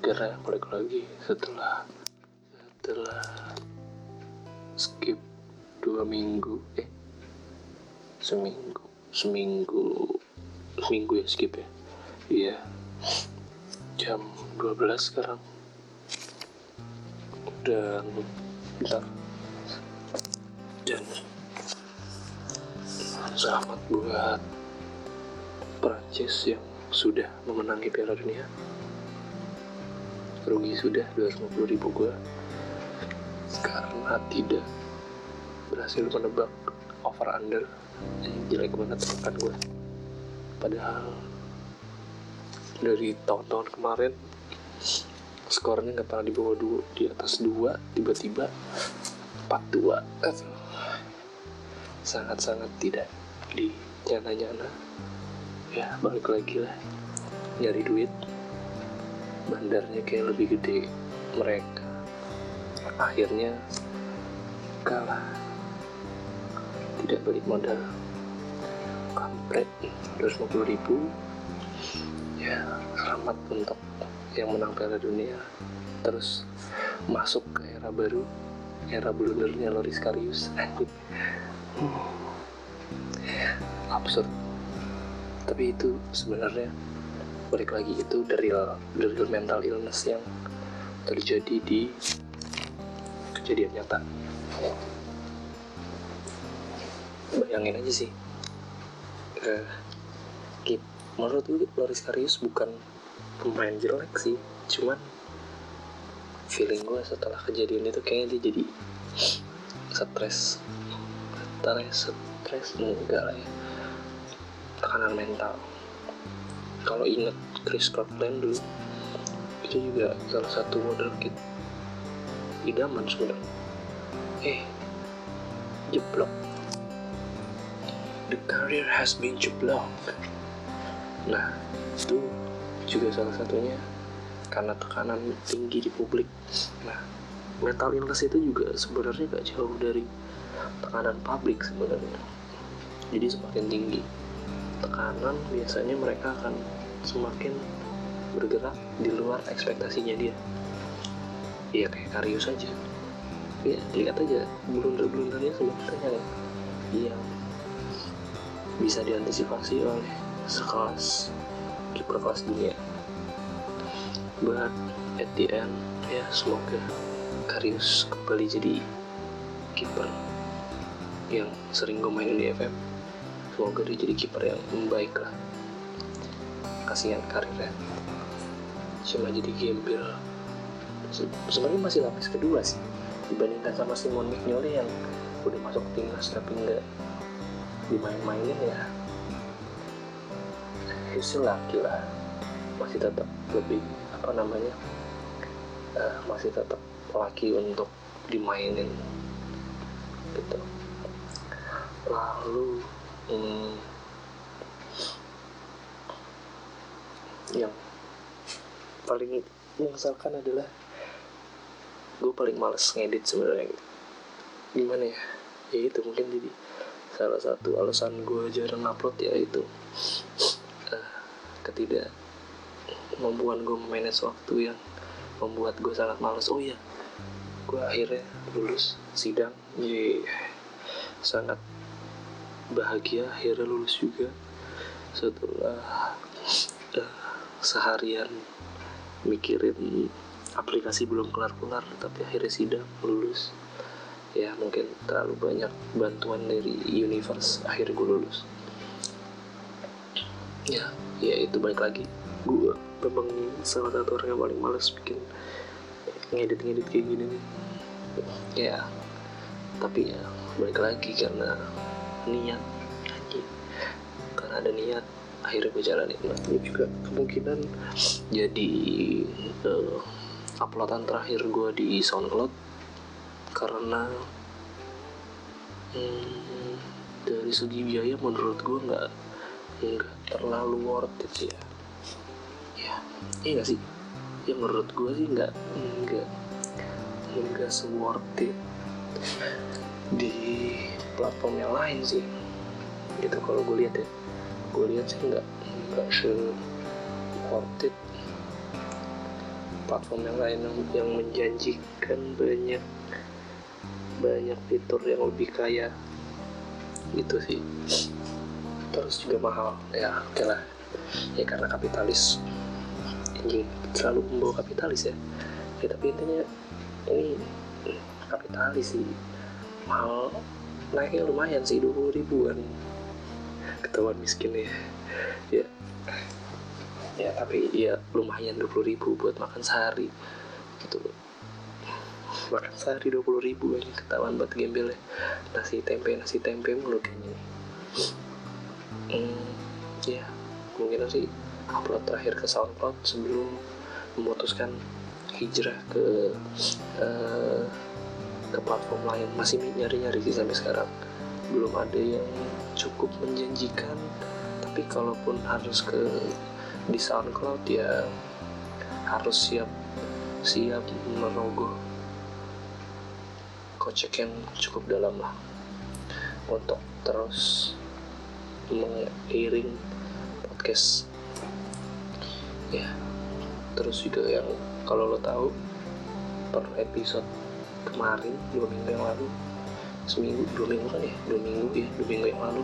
akhirnya balik lagi setelah setelah skip dua minggu eh seminggu seminggu seminggu ya skip ya? Iya jam 12 sekarang. Dan bentar. Dan selamat buat Prancis yang sudah memenangi Piala Dunia rugi sudah 250 ribu gue karena tidak. Berhasil menebak over under ini jelek banget tebakan gue padahal dari tahun-tahun kemarin skornya nggak pernah di bawah dua di atas dua tiba-tiba empat dua. Sangat-sangat tidak di nyana-nyana. Ya balik lagi lah. Nyari duit bandarnya kayak lebih gede mereka. Akhirnya kalah. Tidak balik modal. Kampret 250 ribu. Ya selamat untuk yang menang Piala Dunia. Terus masuk ke era baru era blundernya Loris Karius. Absurd. Tapi itu sebenarnya balik lagi itu dari dari mental illness yang terjadi di kejadian nyata. Bayangin aja sih. Uh, keep menurut gue Loris Karius bukan pemain jelek sih. Cuman feeling gue setelah kejadian itu kayaknya dia jadi stres. Stres stres enggak lah ya. Tekanan mental kalau inget Chris Kirkland dulu itu juga salah satu model kit idaman sebenarnya. Eh jeblok. The career has been jeblok. Nah itu juga salah satunya karena tekanan tinggi di publik. Nah mental illness itu juga sebenarnya gak jauh dari tekanan publik sebenarnya. Jadi semakin tinggi tekanan biasanya mereka akan semakin bergerak di luar ekspektasinya dia. Ya kayak Karius aja. Ya lihat aja blunder-blundernya sebenarnya. Yang bisa diantisipasi oleh sekelas kiper kelas dunia. But at the end ya semoga Karius kembali jadi kiper yang sering gue mainin di FM semoga dia jadi kiper yang baik lah. Kasihan karirnya cuma jadi gembel. Se sebenarnya masih lapis kedua sih. Dibandingkan sama Simon Mignolet yang udah masuk timnas tapi nggak dimain-mainin ya. He's laki lah. Masih tetap lebih apa namanya uh, masih tetap laki untuk dimainin. Gitu. Lalu hmm, yang paling mengesalkan adalah gue paling males ngedit sebenarnya. Gimana ya? Ya itu mungkin jadi salah satu alasan gue jarang upload ya itu. Uh, ketidak membuat gue manage waktu yang membuat gue sangat males. Oh iya gue akhirnya lulus sidang. Jadi sangat bahagia akhirnya lulus juga. Setelah uh, seharian mikirin aplikasi belum kelar-kelar tapi akhirnya sidang lulus. Ya mungkin terlalu banyak bantuan dari universe akhirnya gue lulus. Ya ya itu balik lagi. Gue memang salah satu orang yang paling males bikin ngedit-ngedit kayak gini nih. Ya tapi ya balik lagi karena niat aja karena ada niat akhirnya gue jalanin. Nah, ini juga kemungkinan jadi uh, uploadan terakhir gue di SoundCloud karena hmm, dari segi biaya menurut gue nggak nggak terlalu worth it ya. Ya iya gak sih? Ya menurut gue sih nggak nggak nggak worth it. Di platform yang lain sih. Gitu kalau gue lihat ya. Gue lihat sih nggak nggak se worth it. Platform yang lain yang, yang menjanjikan banyak banyak fitur yang lebih kaya. Gitu sih. Terus juga mahal. Ya oke lah. Ya karena kapitalis. Ini selalu membawa kapitalis ya. Ya tapi intinya ini kapitalis sih. Mahal naiknya lumayan sih 20 ribuan. Ketahuan miskin ya. Ya. Ya tapi ya lumayan 20 ribu buat makan sehari. Gitu makan sehari 20 ribu ini ketahuan buat gembel ya. Nasi tempe nasi tempe mulu kayaknya. Hmm, ya. Mungkin sih upload terakhir ke SoundCloud sebelum memutuskan hijrah ke uh, ke platform lain masih nyari-nyari sih sampai sekarang. Belum ada yang cukup menjanjikan. Tapi kalaupun harus ke di SoundCloud ya harus siap siap merogoh kocek yang cukup dalam lah. Untuk terus mengiring podcast. Ya terus juga yang kalau lo tahu per episode kemarin dua minggu yang lalu. Seminggu dua minggu kan ya? Dua minggu ya dua minggu yang lalu.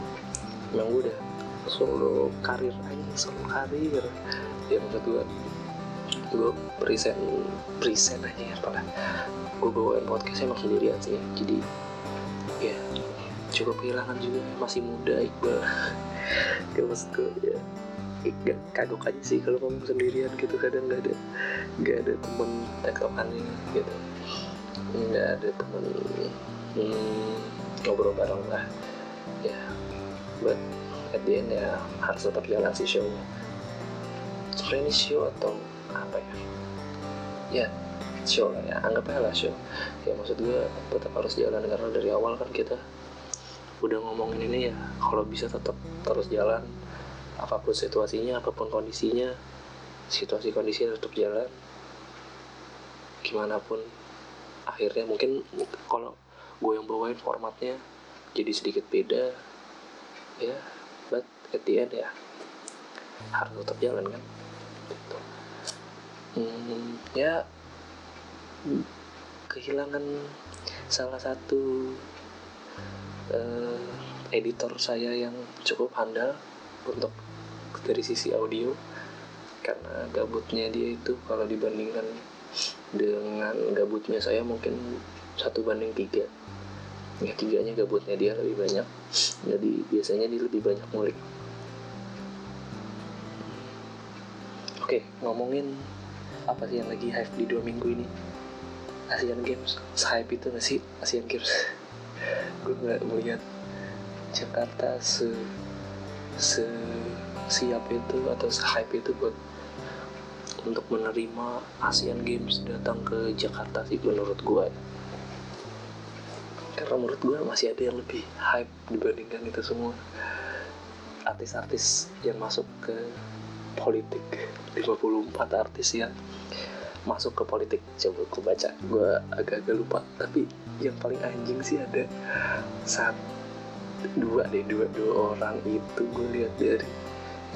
Emang gue udah solo karir aja solo karir. Ya maksud gue present present aja ya apalah. Gue bawain podcast emang sendirian sih jadi ya cukup kehilangan juga masih muda Iqbal. Gak maksud gue ya gak kagok aja sih kalau ngomong sendirian gitu kadang gak ada gak ada temen tektokannya gitu gak ada temen hmm, ngobrol bareng lah. Ya but at the end ya harus tetap jalan si show sebenarnya ini show atau apa ya? Ya show lah ya. Anggap aja lah show. Ya maksud gue tetap harus jalan karena dari awal kan kita udah ngomongin ini ya. Kalau bisa tetap terus jalan apa pun situasinya apa pun kondisinya situasi kondisi tetap jalan. Gimana pun akhirnya mungkin kalau gue yang bawain formatnya jadi sedikit beda ya but at the end ya harus tetap jalan kan gitu. hmm, ya kehilangan salah satu uh, editor saya yang cukup handal untuk dari sisi audio karena gabutnya dia itu kalau dibandingkan dengan gabutnya saya mungkin satu banding tiga. Ya tiganya gabutnya dia lebih banyak. Jadi biasanya dia lebih banyak ngulik. Oke ngomongin apa sih yang lagi hype di dua minggu ini? Asian Games. Hype itu gak sih Asian Games? Gue nggak melihat Jakarta se se siap itu atau se hype itu buat untuk menerima Asian Games datang ke Jakarta sih menurut gue karena menurut gue masih ada yang lebih hype dibandingkan itu semua. Artis-artis yang masuk ke politik 54 artis yang masuk ke politik. Coba gue baca gue agak-agak lupa. Tapi yang paling anjing sih ada satu dua deh dua dua orang itu gue lihat dari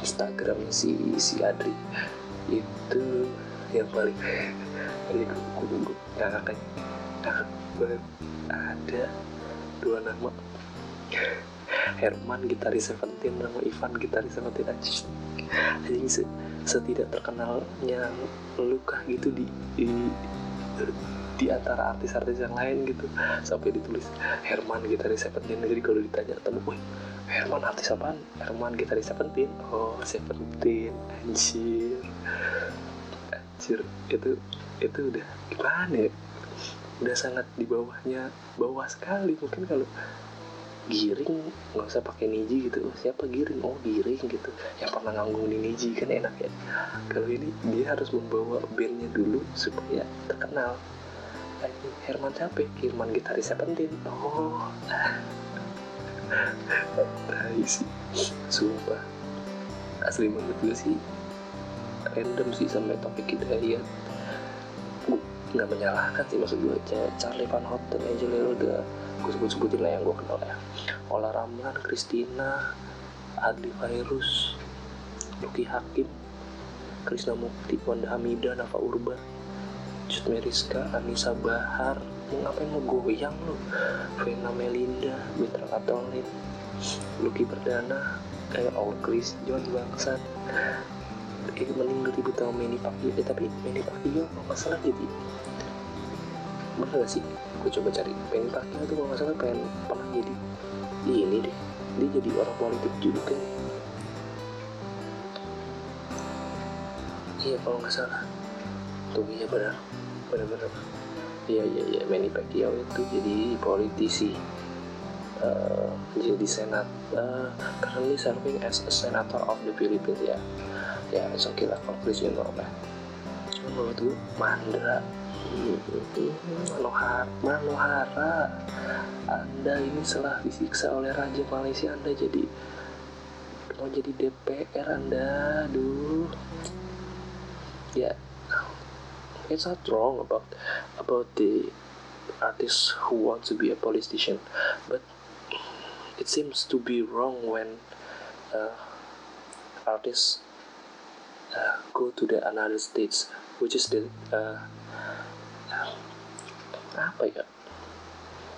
Instagram si si Adri itu yang paling paling gue gue ngakak ngakak ada dua nama. Herman gitaris Seventeen nama Ivan gitaris Seventeen. Aja anjing se setidak terkenalnya luka gitu di, di di antara artis-artis yang lain gitu. Sampai ditulis Herman gitaris Seventeen. Jadi kalau ditanya temu wih Herman artis apaan? Herman gitaris Seventeen. Oh Seventeen anjir. Anjir itu itu udah gimana ya? Udah sangat di bawahnya bawah sekali. Mungkin kalau giring nggak usah pakai niji gitu. Oh, siapa giring? Oh giring gitu. Yang pernah nganggung di niji kan enak ya. Kalau ini dia harus membawa bandnya dulu supaya terkenal Herman siapa? Herman gitaris Seventeen oh. Tai sih. Sumpah. Asli menurut gue sih random sih sampai topik hidayat nggak menyalahkan sih maksud gue Charlie Van Houten Angel udah gue sebut-sebutin lah yang gue kenal ya. Ola Ramlan, Christina, Adli Virus, Luki Hakim, Krisna Mukti, Wanda Hamida, Nafa Urba, Cut Meriska Anissa Bahar mau ngapain mau goyang lu? Vena Melinda Mitra Katolik Lucky Perdana kayak All Chris John bangsat. Eh, mending lu ribut sama Manny Pacquiao. Eh, tapi Manny Pacquiao kalau nggak salah jadi. Bener gak sih? Gue coba cari. Manny Pacquiao tuh kalau nggak salah pengen pernah jadi ini deh. Dia jadi orang politik juga. Iya kalau nggak salah tuh iya benar. Benar-benar. Iya iya iya Manny Pacquiao itu jadi politisi uh, jadi senat uh, currently serving as a senator of the Philippines ya. Ya it's okay lah Chris you know lah cuma menurut gue Mandra Manohara, Manohara Anda ini setelah disiksa oleh Raja Malaysia Anda jadi mau jadi DPR Anda aduh ya. It's not wrong about about the artist who want to be a politician but it seems to be wrong when uh, artists uh, go to the another states which is the uh, apa ya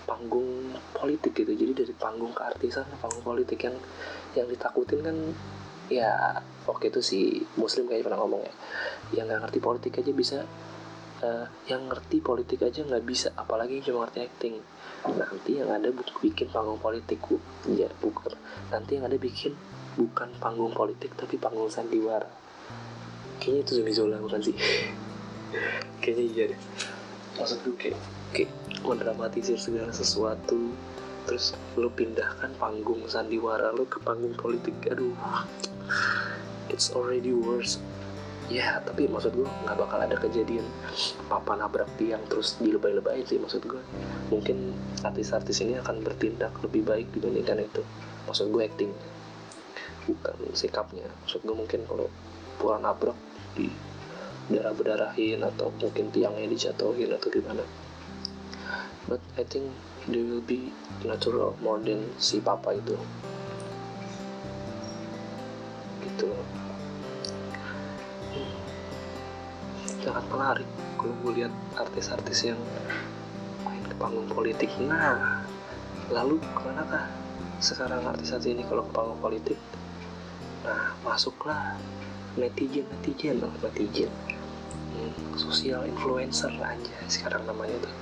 panggung politik gitu. Jadi dari panggung ke artisan panggung politik yang yang ditakutin kan ya oke itu si muslim kayak pernah ngomong ya yang nggak ngerti politik aja bisa uh, yang ngerti politik aja nggak bisa apalagi cuma ngerti acting. Nanti yang ada bikin panggung politik ya bukan. Nanti yang ada bikin bukan panggung politik tapi panggung sandiwara. Kayaknya itu Zumi Zola bukan sih? Kayaknya iya deh. Maksud gue kayak kayak mendramatisir segala sesuatu terus lu pindahkan panggung sandiwara lu ke panggung politik. Aduh. It's already worse ya tapi maksud gue nggak bakal ada kejadian papa nabrak tiang terus dilebay-lebayin sih maksud gue mungkin artis-artis ini akan bertindak lebih baik dibandingkan itu. Maksud gue acting bukan sikapnya. Maksud gue mungkin kalau pulang nabrak di darah berdarahin atau mungkin tiangnya dijatuhin atau gimana. But I think they will be natural more than si papa itu menarik. Kalau gue lihat artis-artis yang main ke panggung politik nah lalu ke mana kah? Sekarang artis-artis ini kalau ke panggung politik nah masuklah netizen netizen loh netizen. Hmm, sosial influencer aja sekarang namanya tuh.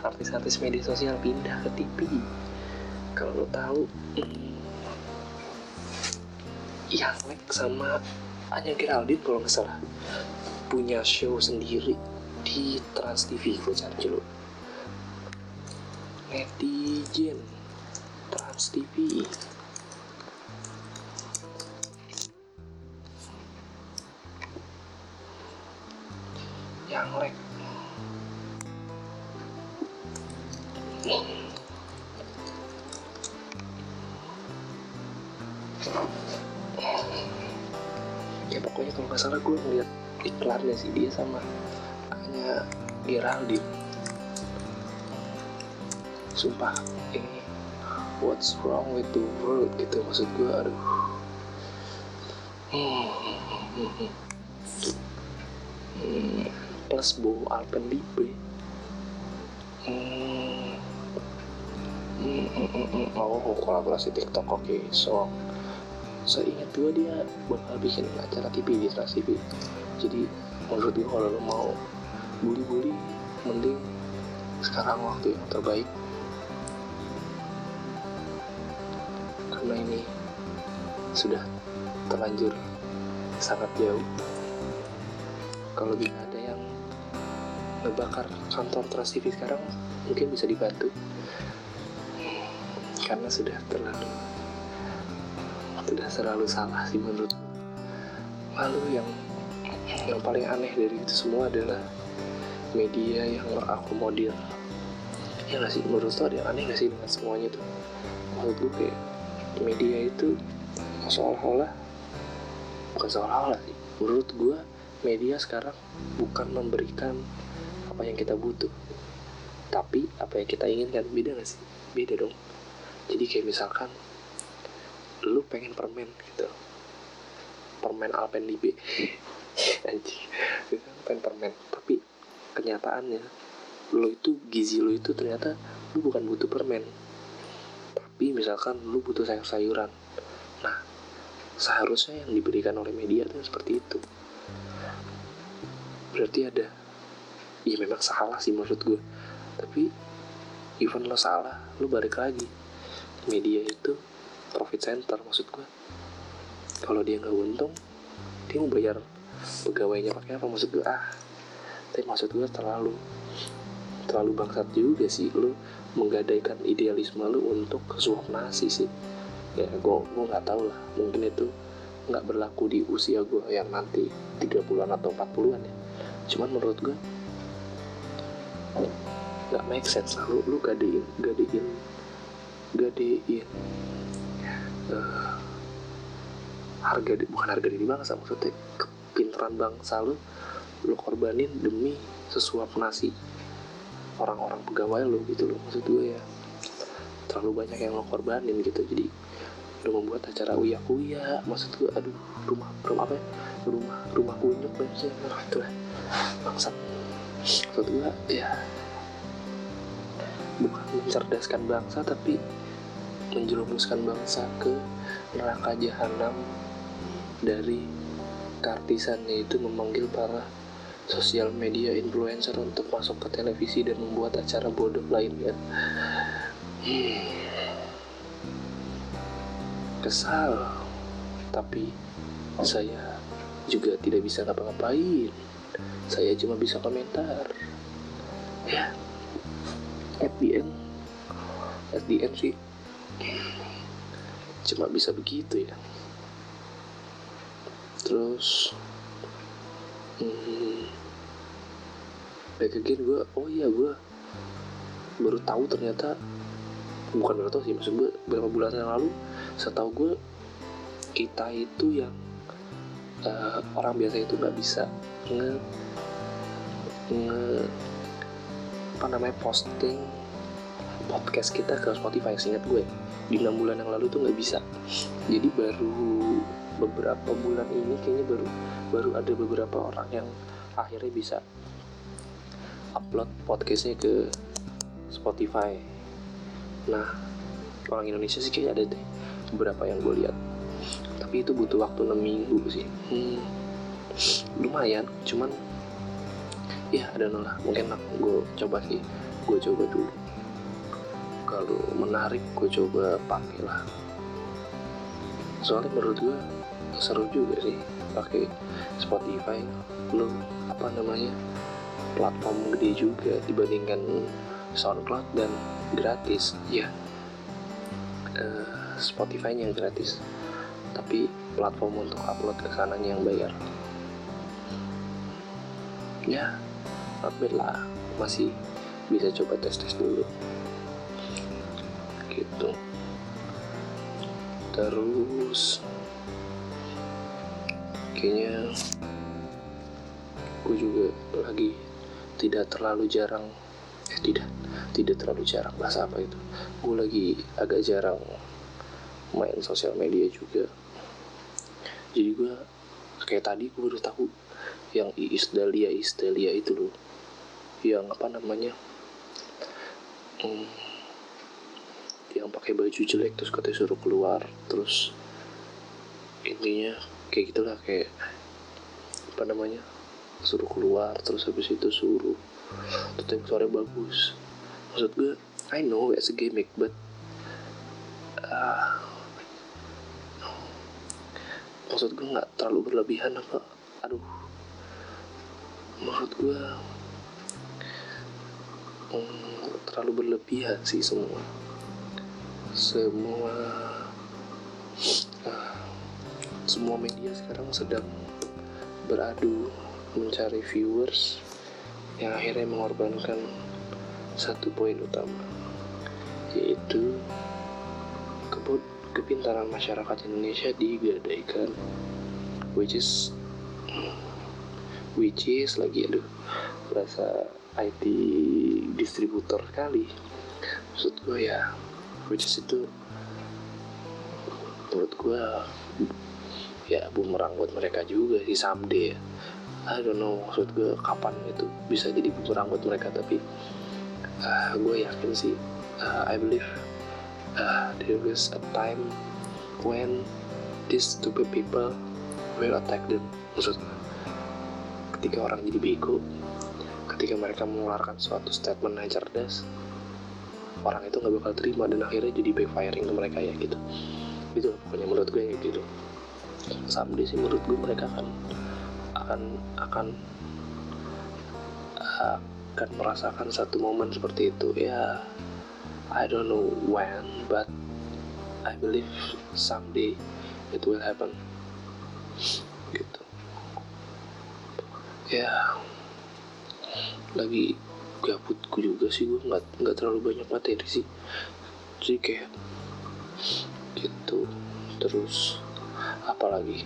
Artis-artis media sosial pindah ke TV kalau lo tahu hmm, yang like sama Anya Geraldine kalau nggak salah punya show sendiri di Trans TV gue cari dulu. Netizen Trans TV yang like. Ya pokoknya kalau nggak salah gue ngeliat iklannya sih dia sama hanya Geraldine sumpah ini what's wrong with the world gitu maksud gue aduh hmm. Hmm. plus Bo Alpenlibe hmm, hmm. oh kolaborasi TikTok oke okay. so seingat gue dia bakal bikin acara TV di Trans TV jadi menurut gue kalau lo mau bully-bully mending sekarang waktu yang terbaik. Karena ini sudah terlanjur sangat jauh. Kalau bisa ada yang ngebakar kantor Trans TV sekarang mungkin bisa dibantu. Karena sudah terlalu sudah selalu salah sih menurut lalu yang yang paling aneh dari itu semua adalah media yang mengakomodir. Ya nggak sih? Menurut lo ada yang aneh nggak sih dengan semuanya tuh menurut gue kayak media itu seolah-olah bukan seolah-olah sih. Menurut gue media sekarang bukan memberikan apa yang kita butuh. Tapi apa yang kita inginkan. Beda gak sih? Beda dong. Jadi kayak misalkan lu pengen permen gitu. Permen Alpenlibe anjing. Pengen permen tapi kenyataannya lo itu gizi lo itu ternyata lo bukan butuh permen. Tapi misalkan lo butuh sayur-sayuran nah seharusnya yang diberikan oleh media itu seperti itu. Berarti ada ya memang salah sih maksud gue tapi even lo salah lo balik lagi. Media itu profit center maksud gue kalau dia nggak untung dia mau bayar pegawainya pakai apa maksud gue ah tapi maksud gue terlalu terlalu bangsat juga sih lu menggadaikan idealisme lu untuk suap nasi sih. Ya gue gue nggak tahu lah mungkin itu nggak berlaku di usia gue yang nanti 30-an atau 40-an ya. Cuman menurut gue nggak make sense lah lu, lu gadein gadein gadein uh, harga bukan harga diri bangsa maksudnya kepintaran bangsa lu lu korbanin demi sesuap nasi orang-orang pegawai lo gitu loh maksud gue ya. Terlalu banyak yang lo korbanin gitu jadi lo membuat acara uya uya maksud gue aduh rumah rumah apa ya? Rumah rumah kunyuk sih nah, itu lah bangsat. Maksud gue ya bukan mencerdaskan bangsa tapi menjerumuskan bangsa ke neraka jahanam dari kartisannya itu memanggil para sosial media influencer untuk masuk ke televisi dan membuat acara bodoh lainnya. Hmm. Kesal, tapi saya juga tidak bisa ngapa-ngapain. Saya cuma bisa komentar. Ya, at the end, at the end sih, cuma bisa begitu ya. Terus, hmm, back again gue oh iya gue baru tahu ternyata bukan baru tahu sih maksud gue beberapa bulan yang lalu setahu gue kita itu yang uh, orang biasa itu nggak bisa nge nge apa namanya posting podcast kita ke Spotify seingat gue di enam bulan yang lalu tuh nggak bisa. Jadi baru beberapa bulan ini kayaknya baru baru ada beberapa orang yang akhirnya bisa upload podcastnya ke Spotify. Nah orang Indonesia sih kayaknya ada deh beberapa yang gue lihat. Tapi itu butuh waktu 6 minggu sih. Hmm, lumayan cuman ya ada lah mungkin gue coba sih. Gue coba dulu kalau menarik gue coba pakai lah. Soalnya menurut gue seru juga sih pakai Spotify. Lo apa namanya platform gede juga dibandingkan SoundCloud dan gratis. Ya uh, Spotify yang gratis. Tapi platform untuk upload ke sana yang bayar. Ya bad lah. Masih bisa coba tes tes dulu gitu. Terus kayaknya gue juga lagi tidak terlalu jarang eh, tidak tidak terlalu jarang bahasa apa itu? Gue lagi agak jarang main sosial media juga. Jadi gue kayak tadi gue baru tahu yang Iis Dahlia Iis Dahlia itu loh. Yang apa namanya? Hmm, pakai baju jelek terus katanya suruh keluar terus intinya kayak gitulah kayak apa namanya suruh keluar terus habis itu suruh tutup suara bagus. Maksud gue I know it's a gimmick but uh, maksud gue nggak terlalu berlebihan apa aduh. Maksud gue um, terlalu berlebihan sih semua semua uh, semua media sekarang sedang beradu mencari viewers yang akhirnya mengorbankan satu poin utama yaitu kebut kepintaran masyarakat Indonesia digadaikan which is which is lagi aduh bahasa IT distributor kali maksud gue ya which is itu menurut gue ya bumerang buat mereka juga sih someday ya. I don't know maksud gue kapan itu bisa jadi bumerang buat mereka tapi uh, gue yakin sih uh, I believe uh, there is a time when these stupid people will attack them. Maksud ketika orang jadi bego ketika mereka mengeluarkan suatu statement yang cerdas orang itu nggak bakal terima dan akhirnya jadi backfiring ke mereka ya gitu. Itu pokoknya menurut gue kayak gitu. Someday sih menurut gue mereka akan akan akan akan merasakan satu momen seperti itu. Ya I don't know when but I believe someday it will happen. Gitu. Ya. Lagi gabutku juga sih gue nggak nggak terlalu banyak materi sih. Jadi kayak gitu. Terus apalagi?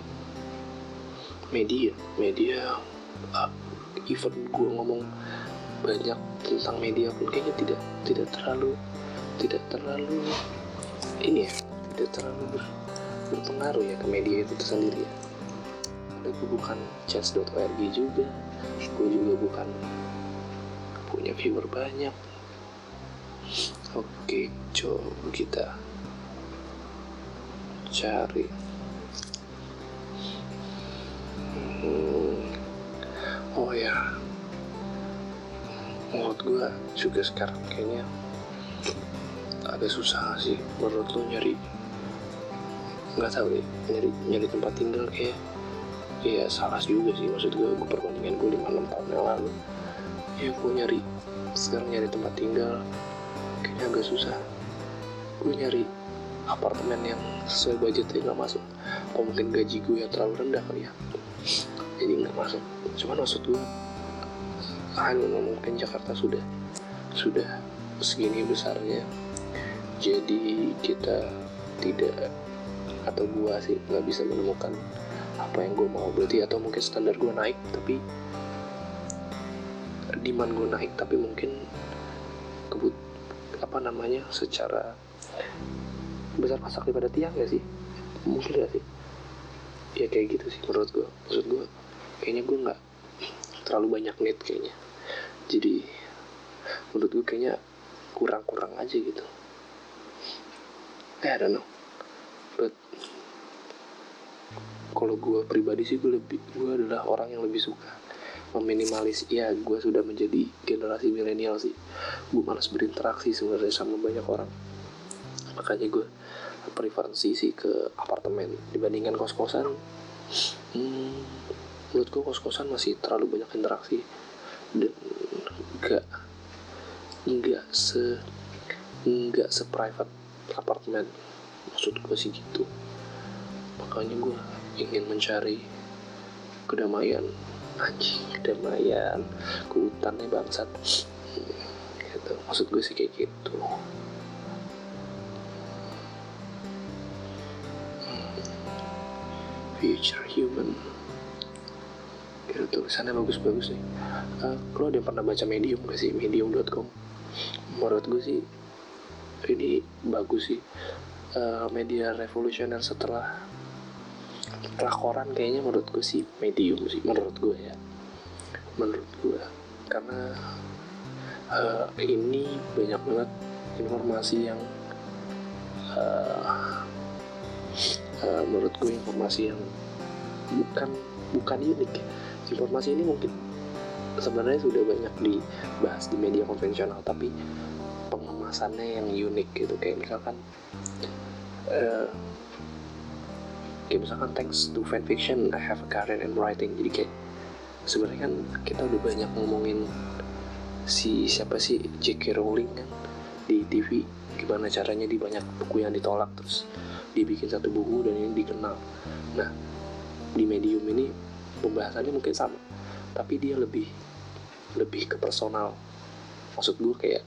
Media. Media uh, even gue ngomong banyak tentang media pun kayaknya tidak tidak terlalu tidak terlalu ini ya tidak terlalu ber, berpengaruh ya ke media itu sendiri ya. Karena gue bukan chess.org juga gue juga bukan punya viewer banyak. Oke coba kita cari. Hmm. oh ya. Menurut gue juga sekarang kayaknya agak susah sih menurut lo nyari. Nggak tahu deh nyari nyari tempat tinggal kayak ya salah juga sih maksud gue gue perbandingan gue 5-6 tahun yang lalu ya gue nyari sekarang nyari tempat tinggal kayaknya agak susah. Gue nyari apartemen yang sesuai budgetnya nggak masuk. Atau mungkin gaji gue yang terlalu rendah kali ya jadi nggak masuk. Cuman maksud gue ah mungkin Jakarta sudah sudah segini besarnya jadi kita tidak atau gua sih nggak bisa menemukan apa yang gue mau. Berarti atau mungkin standar gue naik tapi demand gue naik tapi mungkin kebut apa namanya secara besar pasak daripada tiang gak sih? Mungkin gak sih? Ya kayak gitu sih menurut gue maksud gue kayaknya gue nggak terlalu banyak need kayaknya. Jadi menurut gue kayaknya kurang-kurang aja gitu. I don't know. But kalau gue pribadi sih gue lebih gue adalah orang yang lebih suka meminimalis ya gue sudah menjadi generasi milenial sih. Gue malas berinteraksi sebenarnya sama banyak orang. Makanya gue preferensi sih ke apartemen dibandingkan kos-kosan. Hmm, menurut gue kos-kosan masih terlalu banyak interaksi. Dan enggak enggak se enggak se private apartemen. Maksud gue sih gitu. Makanya gue ingin mencari kedamaian anjing kedamaian ke hutannya bangsat. Gitu. Maksud gue sih kayak gitu. Future human. Gitu tulisannya bagus-bagus nih. Uh, lo ada yang pernah baca medium gak sih? Medium.com menurut gue sih ini bagus sih. Uh, media revolusioner setelah setelah koran kayaknya menurut gue sih medium sih menurut gue ya. Menurut gue karena uh, ini banyak banget informasi yang uh, uh, menurut gue informasi yang bukan bukan unik. Informasi ini mungkin sebenarnya sudah banyak dibahas di media konvensional tapi pengemasannya yang unik gitu. Kayak misalkan uh, kayak misalkan thanks to fan fiction I have a career in writing. Jadi kayak sebenarnya kan kita udah banyak ngomongin si siapa sih J.K. Rowling kan di TV gimana caranya di banyak buku yang ditolak terus dibikin satu buku dan ini dikenal. Nah di medium ini pembahasannya mungkin sama tapi dia lebih lebih ke personal. Maksud gue kayak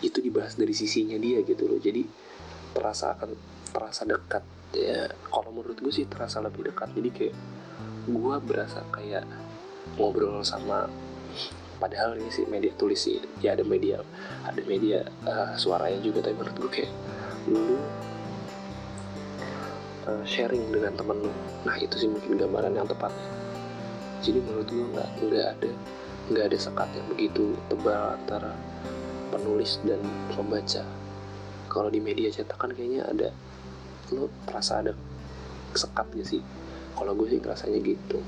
itu dibahas dari sisinya dia gitu loh. Jadi terasa akan terasa dekat ya kalau menurut gue sih terasa lebih dekat. Jadi kayak gue berasa kayak ngobrol sama padahal ini sih media tulis sih ya ada media ada media uh, suaranya juga tapi menurut gue kayak lu uh, sharing dengan temen lu nah itu sih mungkin gambaran yang tepat. Jadi menurut gue nggak nggak ada nggak ada sekat yang begitu tebal antara penulis dan pembaca. Kalau di media cetak kan kayaknya ada lo terasa ada sekat gak sih. Kalau gue sih ngerasanya gitu.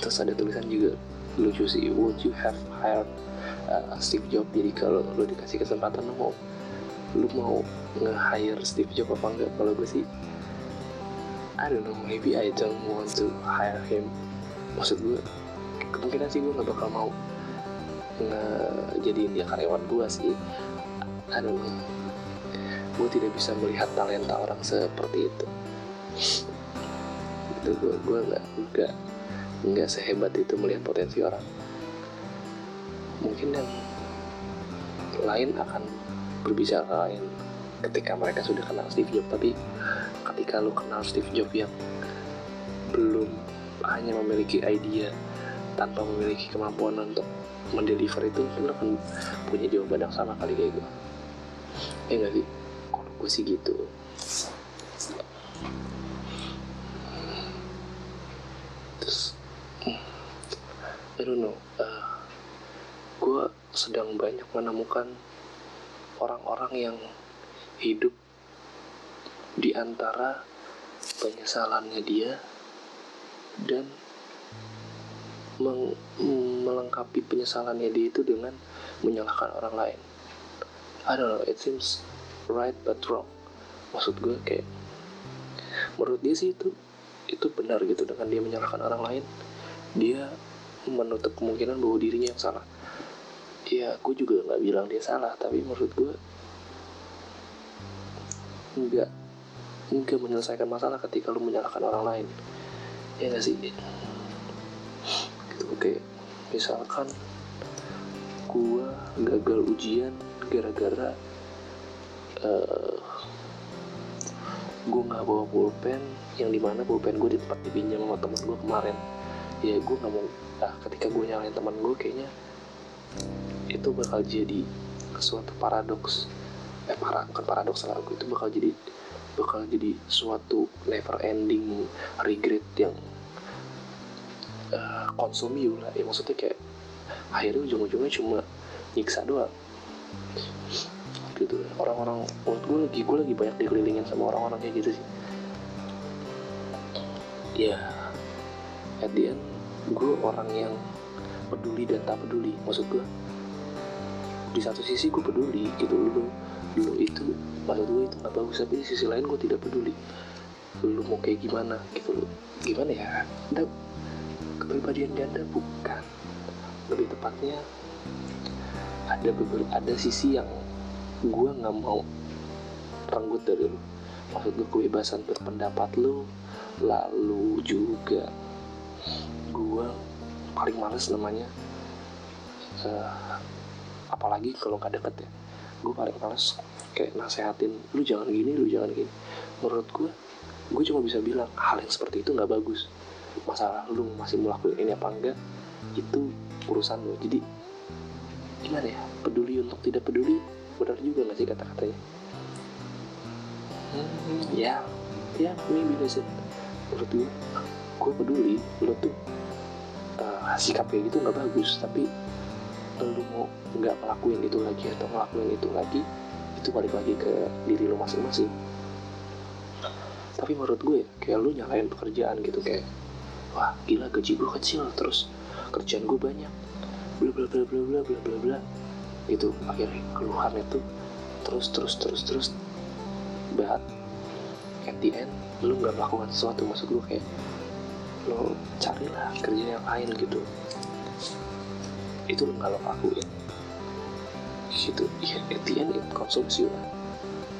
Terus ada tulisan juga lucu sih would you have hired uh, Steve Jobs? Jadi kalau lo dikasih kesempatan lo mau lu mau nge-hire Steve Jobs apa enggak? Kalau gue sih I don't know maybe I don't want to hire him. Maksud gue kemungkinan sih gue gak bakal mau ngejadiin dia karyawan gue sih. I don't know gue tidak bisa melihat talenta orang seperti itu. Itu gue gue nggak nggak nggak sehebat itu melihat potensi orang. Mungkin yang lain akan berbicara lain ketika mereka sudah kenal Steve Jobs tapi ketika lu kenal Steve Jobs yang belum hanya memiliki ide tanpa memiliki kemampuan untuk mendeliver itu lu akan punya jawaban yang sama kali kayak gue ya gak sih gue sih gitu terus I don't know uh, gue sedang banyak menemukan orang-orang yang hidup di antara penyesalannya dia dan meng melengkapi penyesalannya dia itu dengan menyalahkan orang lain. I don't know, it seems right but wrong. Maksud gue kayak menurut dia sih itu itu benar gitu. Dengan dia menyalahkan orang lain, dia menutup kemungkinan bahwa dirinya yang salah. Ya gue juga nggak bilang dia salah tapi menurut gue nggak nggak menyelesaikan masalah ketika lu menyalahkan orang lain. Ya nggak sih? Gitu oke misalkan gue gagal ujian gara-gara uh, gue nggak bawa pulpen. Yang di mana pulpen gue tempat dipinjam sama temen gue kemarin. Ya gue nggak mau nah ketika gue nyalain teman gue kayaknya itu bakal jadi suatu paradoks. Eh para, bukan paradoks lah itu bakal jadi bakal jadi suatu never ending regret yang uh, lah. Ya maksudnya kayak akhirnya ujung-ujungnya cuma nyiksa doang gitu. Orang-orang menurut gue lagi gue lagi banyak dikelilingin sama orang-orang kayak gitu sih. Ya end gue orang yang peduli dan tak peduli maksud gue di satu sisi gue peduli gitu lu lu itu maksud gue itu nggak bagus tapi di sisi lain gue tidak peduli. Lu mau kayak gimana gitu lu. Gimana ya? Ada kepribadian ganda bukan. Lebih tepatnya ada beberapa ada sisi yang gue nggak mau renggut dari lu. Maksud gue kebebasan berpendapat lu lalu juga gue paling males namanya uh, apalagi kalau nggak deket ya. Gue paling males kayak nasehatin lu jangan gini lu jangan gini. Menurut gue gue cuma bisa bilang hal yang seperti itu nggak bagus. Masalah lu masih melakukan ini apa enggak itu urusan lu. Jadi gimana ya? Peduli untuk tidak peduli benar juga nggak sih kata-katanya hmm, ya ya maybe that's it. Menurut gue gue peduli lu tuh uh, sikap kayak gitu nggak bagus tapi lu mau nggak ngelakuin itu lagi atau ngelakuin itu lagi itu balik lagi ke diri lu masing-masing. Tapi menurut gue ya kayak lu nyalain pekerjaan gitu kayak wah gila gaji gue kecil terus kerjaan gue banyak. Bla bla bla bla bla bla bla bla itu akhirnya keluhan itu terus terus terus terus. But at the end lu nggak melakukan sesuatu maksud gue kayak lo carilah kerja yang lain gitu. Itu nggak lo lakuin. Gitu. Ya at the end it consumes lah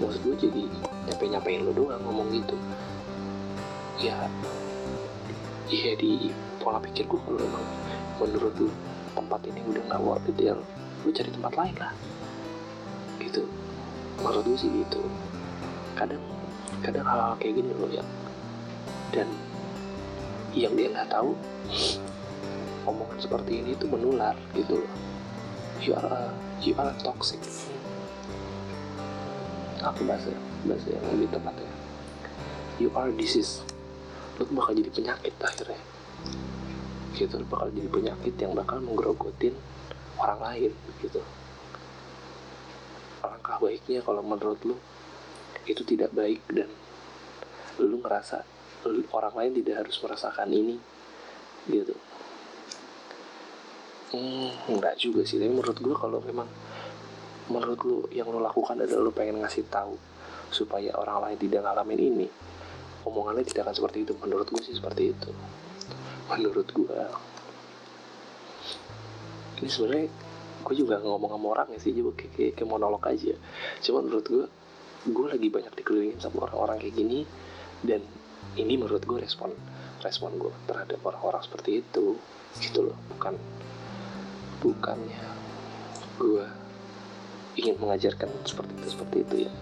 maksud gue jadi nyampe nyampein lo doang ngomong gitu. Ya iya di pola pikir gue emang menurut lu tempat ini udah nggak worth it ya lu cari tempat lain lah. Gitu. Maksud gue sih gitu. Kadang kadang hal-hal kayak gini loh yang dan yang dia nggak tahu omongan seperti ini itu menular gitu loh. You are a, you are toxic. Apa bahasa bahasa yang lebih tepat ya you are disease. Lo tuh bakal jadi penyakit akhirnya. Gitu bakal jadi penyakit yang bakal menggerogotin orang lain gitu. Alangkah baiknya kalau menurut lu itu tidak baik dan lu ngerasa orang lain tidak harus merasakan ini gitu. Hmm, enggak juga sih tapi menurut gue kalau memang menurut lu yang lu lakukan adalah lu pengen ngasih tahu supaya orang lain tidak ngalamin ini omongannya tidak akan seperti itu. Menurut gue sih seperti itu. Menurut gue ini sebenarnya gue juga ngomong sama orang ya sih juga kayak, kayak, kayak monolog aja. Cuma menurut gue gue lagi banyak dikelilingin sama orang-orang kayak gini dan ini menurut gue respon respon gue terhadap orang-orang seperti itu gitu loh. Bukan bukannya gue ingin mengajarkan seperti itu seperti itu ya.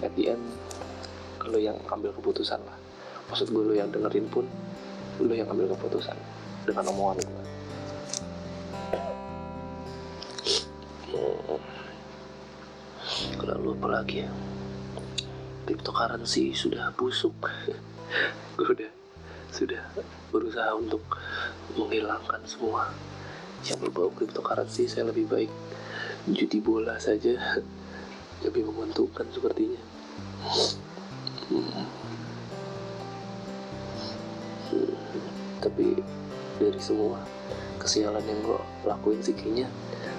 At the end lo yang ambil keputusan lah. Maksud gue lo yang dengerin pun lo yang ambil keputusan dengan omongan gue lalu apa lagi ya. Cryptocurrency sudah busuk. Gue udah sudah berusaha untuk menghilangkan semua. Yang berbau cryptocurrency saya lebih baik judi bola saja. Lebih menguntungkan sepertinya. Hmm. Hmm. tapi dari semua kesialan yang gue lakuin sih kayaknya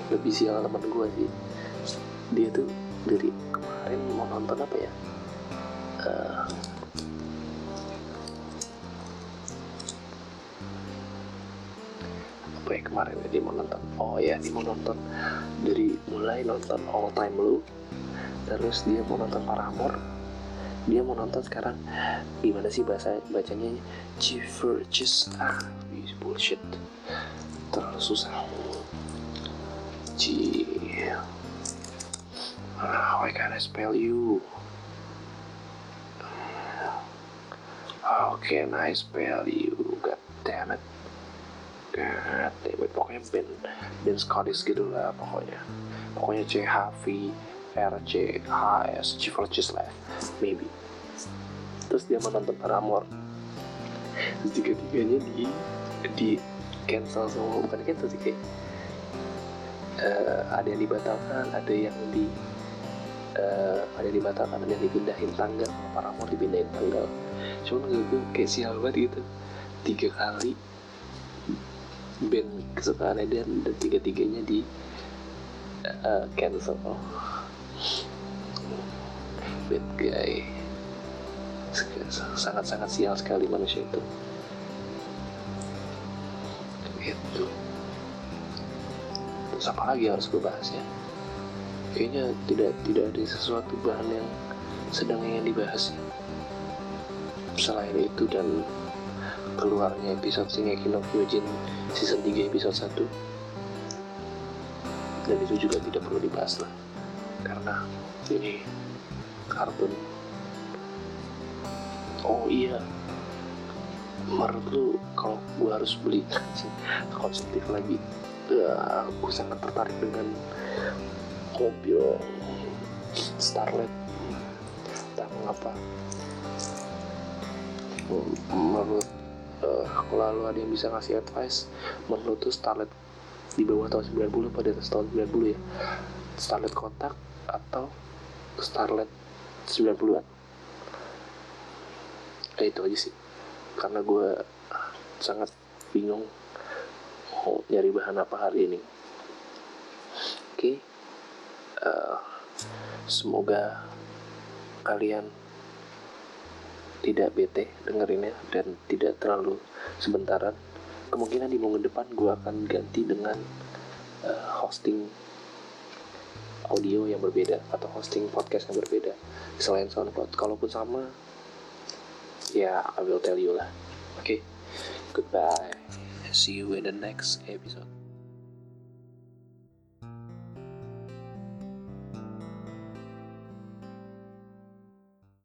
lebih sial teman gue sih. Dia tuh dari kemarin mau nonton apa ya? Uh, apa ya kemarin dia mau nonton? Oh ya dia mau nonton dari mulai nonton All Time Low terus dia mau nonton Paramore dia mau nonton sekarang gimana sih bahasa bacanya? Chiverges ah bullshit. Terlalu susah can't I spell you? How can I spell you? God damn it. God damn it. Pokoknya band band Scottish gitu lah pokoknya. Pokoknya C H V R C H S Chiverges lah maybe. Terus dia menonton Paramore. Tiga-tiganya di di cancel semua. Bukan cancel sih kayak uh, ada yang dibatalkan ada yang di uh, ada yang ada yang dipindahin tanggal Paramore dipindahin tanggal cuman gue kayak sial banget gitu. Tiga kali band kesukaan dan dan tiga tiganya di uh, cancel. Bad guy. Sangat sangat sial sekali manusia itu. Gitu. Terus apa lagi harus gue bahas ya kayaknya tidak tidak ada sesuatu bahan yang sedang ingin dibahas. Selain itu dan keluarnya episode Shingeki no Kyojin season 3 episode 1 dan itu juga tidak perlu dibahas lah. Karena ini kartun. Oh iya. Menurut lu kalau gue harus beli konsumtif lagi ya, aku sangat tertarik dengan mobil Starlet. Entah mengapa. Menurut uh, kalau lu ada yang bisa ngasih advice. Menurut tuh Starlet di bawah tahun 90 pada tahun 90 ya. Starlet kotak atau Starlet 90-an kayak itu aja sih. Karena gue sangat bingung mau nyari bahan apa hari ini. Oke. okay. Eh, semoga kalian tidak bete dengerinnya dan tidak terlalu sebentaran. Kemungkinan di minggu depan gue akan ganti dengan uh, hosting audio yang berbeda atau hosting podcast yang berbeda selain SoundCloud. Kalaupun sama ya I will tell you lah. Oke okay? goodbye. See you in the next episode